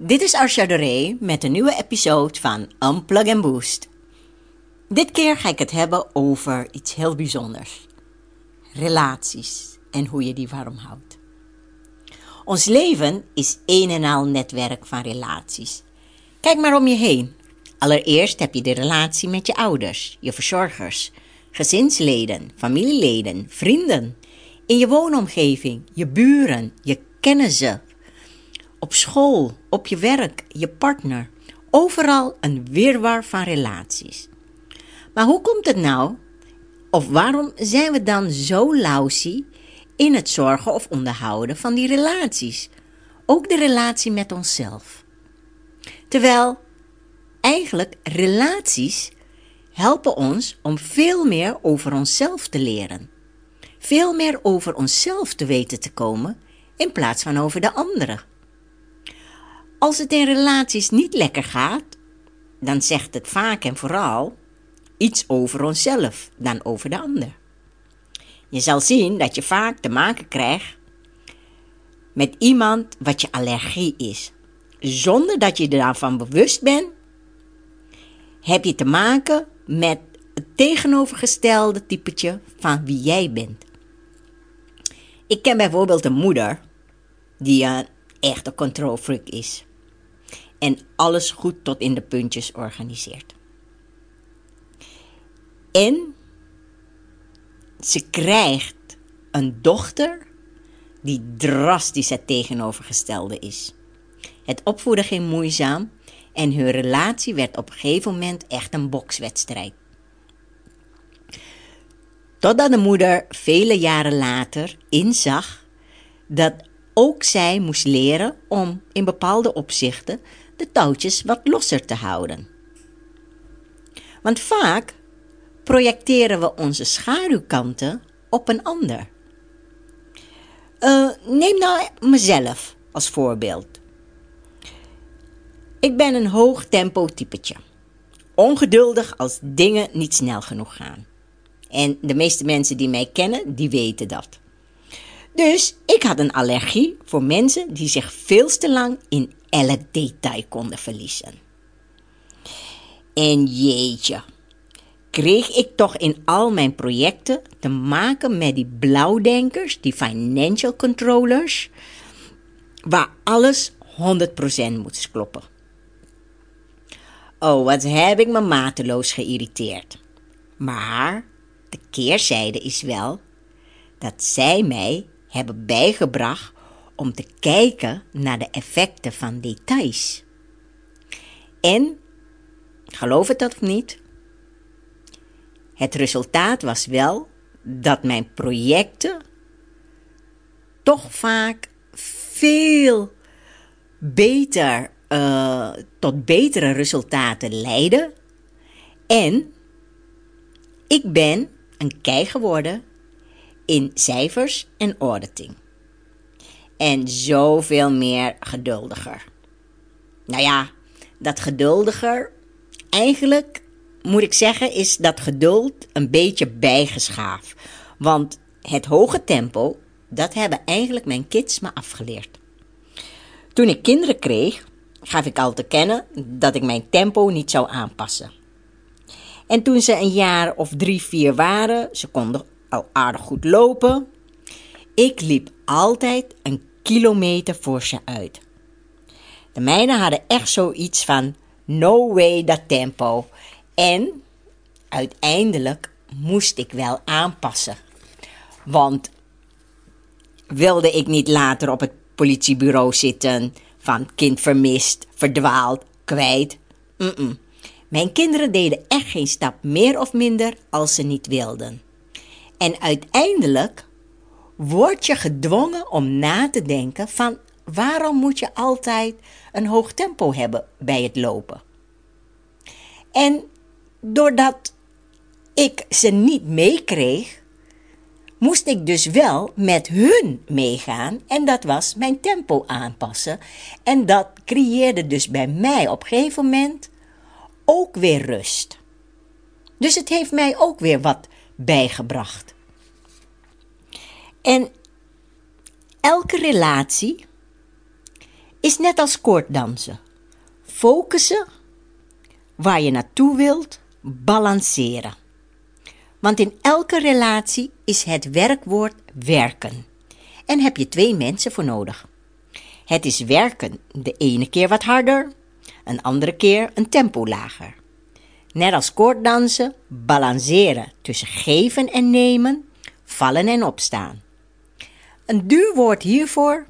Dit is Arsha met een nieuwe episode van Unplug and Boost. Dit keer ga ik het hebben over iets heel bijzonders. Relaties en hoe je die warm houdt. Ons leven is een en al netwerk van relaties. Kijk maar om je heen. Allereerst heb je de relatie met je ouders, je verzorgers, gezinsleden, familieleden, vrienden, in je woonomgeving, je buren, je kennissen, op school, op je werk, je partner. Overal een wirwar van relaties. Maar hoe komt het nou? Of waarom zijn we dan zo lausie in het zorgen of onderhouden van die relaties? Ook de relatie met onszelf. Terwijl eigenlijk relaties helpen ons om veel meer over onszelf te leren. Veel meer over onszelf te weten te komen in plaats van over de anderen. Als het in relaties niet lekker gaat, dan zegt het vaak en vooral iets over onszelf dan over de ander. Je zal zien dat je vaak te maken krijgt met iemand wat je allergie is. Zonder dat je daarvan bewust bent, heb je te maken met het tegenovergestelde typetje van wie jij bent. Ik ken bijvoorbeeld een moeder die een echte control freak is en alles goed tot in de puntjes organiseert. En ze krijgt een dochter die drastisch het tegenovergestelde is. Het opvoeden ging moeizaam en hun relatie werd op een gegeven moment echt een bokswedstrijd. Totdat de moeder vele jaren later inzag dat ook zij moest leren om in bepaalde opzichten de touwtjes wat losser te houden. Want vaak projecteren we onze schaduwkanten op een ander. Uh, neem nou mezelf als voorbeeld. Ik ben een hoog tempo typetje. Ongeduldig als dingen niet snel genoeg gaan. En de meeste mensen die mij kennen, die weten dat. Dus ik had een allergie voor mensen die zich veel te lang in elk detail konden verliezen. En jeetje, kreeg ik toch in al mijn projecten te maken met die blauwdenkers, die financial controllers, waar alles 100% moest kloppen. Oh, wat heb ik me mateloos geïrriteerd. Maar de keerzijde is wel dat zij mij hebben bijgebracht om te kijken naar de effecten van details. En, geloof het of niet, het resultaat was wel dat mijn projecten toch vaak veel beter uh, tot betere resultaten leiden. En ik ben een kei geworden in cijfers en auditing. En zoveel meer geduldiger. Nou ja, dat geduldiger, eigenlijk moet ik zeggen, is dat geduld een beetje bijgeschaafd. Want het hoge tempo, dat hebben eigenlijk mijn kids me afgeleerd. Toen ik kinderen kreeg, gaf ik al te kennen dat ik mijn tempo niet zou aanpassen. En toen ze een jaar of drie, vier waren, ze konden al aardig goed lopen. Ik liep altijd een kilometer voor ze uit. De mijne hadden echt zoiets van no way dat tempo. En uiteindelijk moest ik wel aanpassen. Want wilde ik niet later op het politiebureau zitten van kind vermist, verdwaald, kwijt. Mijn kinderen deden echt geen stap meer of minder als ze niet wilden. En uiteindelijk word je gedwongen om na te denken van waarom moet je altijd een hoog tempo hebben bij het lopen? En doordat ik ze niet meekreeg, moest ik dus wel met hun meegaan en dat was mijn tempo aanpassen. En dat creëerde dus bij mij op een gegeven moment ook weer rust. Dus het heeft mij ook weer wat bijgebracht. En elke relatie is net als koorddansen. Focussen waar je naartoe wilt, balanceren. Want in elke relatie is het werkwoord werken. En heb je twee mensen voor nodig. Het is werken de ene keer wat harder, een andere keer een tempo lager. Net als koorddansen, balanceren tussen geven en nemen, vallen en opstaan. Een duur woord hiervoor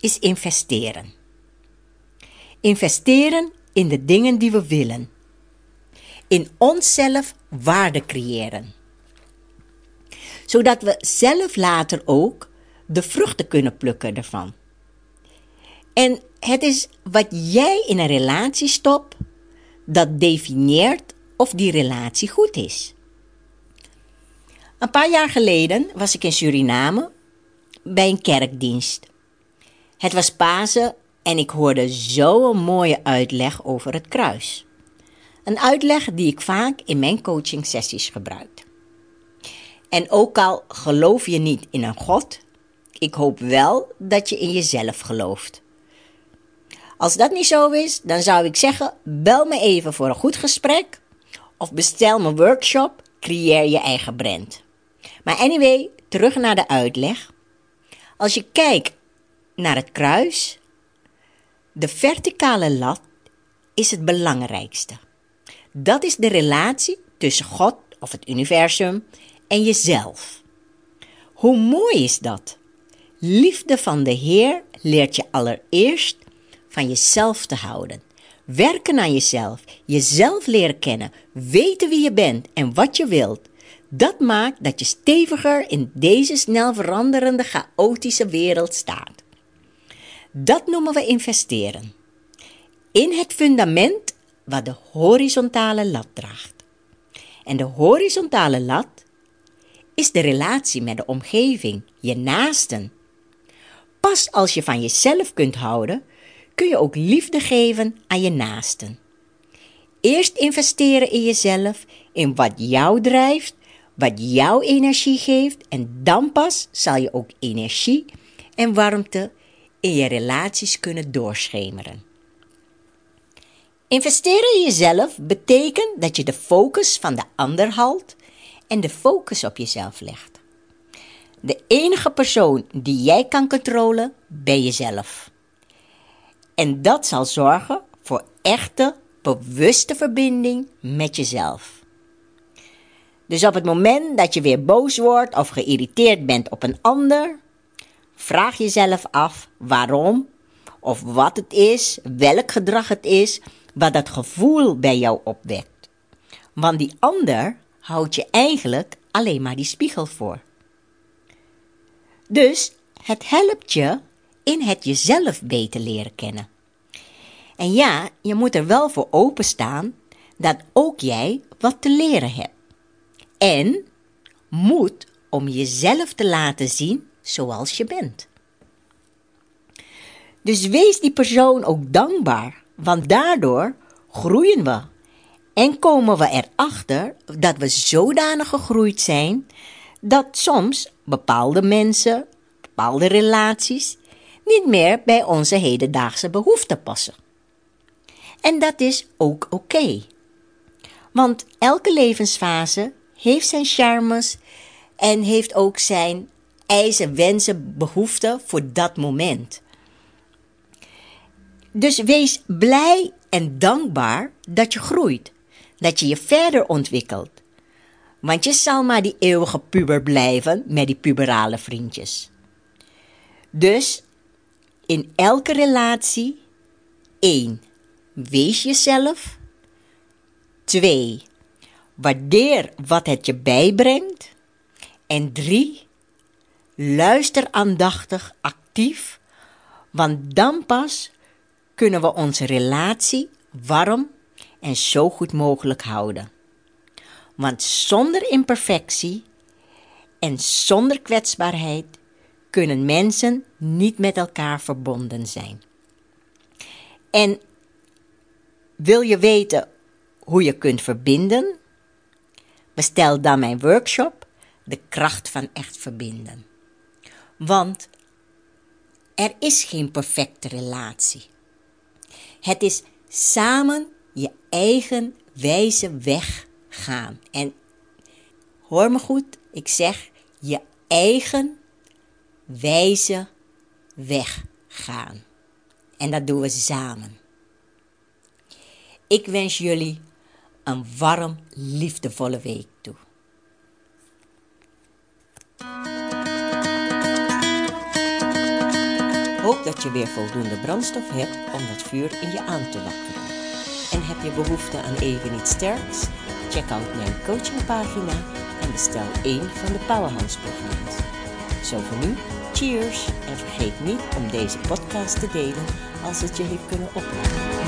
is investeren. Investeren in de dingen die we willen. In onszelf waarde creëren. Zodat we zelf later ook de vruchten kunnen plukken ervan. En het is wat jij in een relatie stopt, dat definieert of die relatie goed is. Een paar jaar geleden was ik in Suriname bij een kerkdienst. Het was Pasen en ik hoorde zo'n mooie uitleg over het kruis. Een uitleg die ik vaak in mijn coaching sessies gebruik. En ook al geloof je niet in een God, ik hoop wel dat je in jezelf gelooft. Als dat niet zo is, dan zou ik zeggen: bel me even voor een goed gesprek of bestel mijn workshop Creëer je eigen brand. Maar anyway, terug naar de uitleg. Als je kijkt naar het kruis, de verticale lat is het belangrijkste. Dat is de relatie tussen God of het universum en jezelf. Hoe mooi is dat? Liefde van de Heer leert je allereerst van jezelf te houden. Werken aan jezelf, jezelf leren kennen, weten wie je bent en wat je wilt. Dat maakt dat je steviger in deze snel veranderende, chaotische wereld staat. Dat noemen we investeren. In het fundament wat de horizontale lat draagt. En de horizontale lat is de relatie met de omgeving, je naasten. Pas als je van jezelf kunt houden, kun je ook liefde geven aan je naasten. Eerst investeren in jezelf, in wat jou drijft, wat jouw energie geeft en dan pas zal je ook energie en warmte in je relaties kunnen doorschemeren. Investeren in jezelf betekent dat je de focus van de ander haalt en de focus op jezelf legt. De enige persoon die jij kan controleren, ben jezelf. En dat zal zorgen voor echte, bewuste verbinding met jezelf. Dus op het moment dat je weer boos wordt of geïrriteerd bent op een ander, vraag jezelf af waarom of wat het is, welk gedrag het is, wat dat gevoel bij jou opwekt. Want die ander houdt je eigenlijk alleen maar die spiegel voor. Dus het helpt je in het jezelf beter leren kennen. En ja, je moet er wel voor openstaan dat ook jij wat te leren hebt. En moet om jezelf te laten zien zoals je bent. Dus wees die persoon ook dankbaar, want daardoor groeien we en komen we erachter dat we zodanig gegroeid zijn dat soms bepaalde mensen, bepaalde relaties niet meer bij onze hedendaagse behoeften passen. En dat is ook oké. Want elke levensfase heeft zijn charmes en heeft ook zijn eisen, wensen, behoeften voor dat moment. Dus wees blij en dankbaar dat je groeit, dat je je verder ontwikkelt. Want je zal maar die eeuwige puber blijven met die puberale vriendjes. Dus in elke relatie één, Wees jezelf. 2. Waardeer wat het je bijbrengt. En 3. Luister aandachtig, actief, want dan pas kunnen we onze relatie warm en zo goed mogelijk houden. Want zonder imperfectie en zonder kwetsbaarheid kunnen mensen niet met elkaar verbonden zijn. En wil je weten hoe je kunt verbinden? Bestel dan mijn workshop, De kracht van echt verbinden. Want er is geen perfecte relatie. Het is samen je eigen wijze weg gaan. En hoor me goed, ik zeg je eigen wijze weg gaan. En dat doen we samen. Ik wens jullie een warm, liefdevolle week toe. Hoop dat je weer voldoende brandstof hebt om dat vuur in je aan te wakkeren. En heb je behoefte aan even iets sterks? Check out mijn coachingpagina en bestel één van de Powerhouse programma's. Zo voor nu, cheers en vergeet niet om deze podcast te delen als het je heeft kunnen opleveren.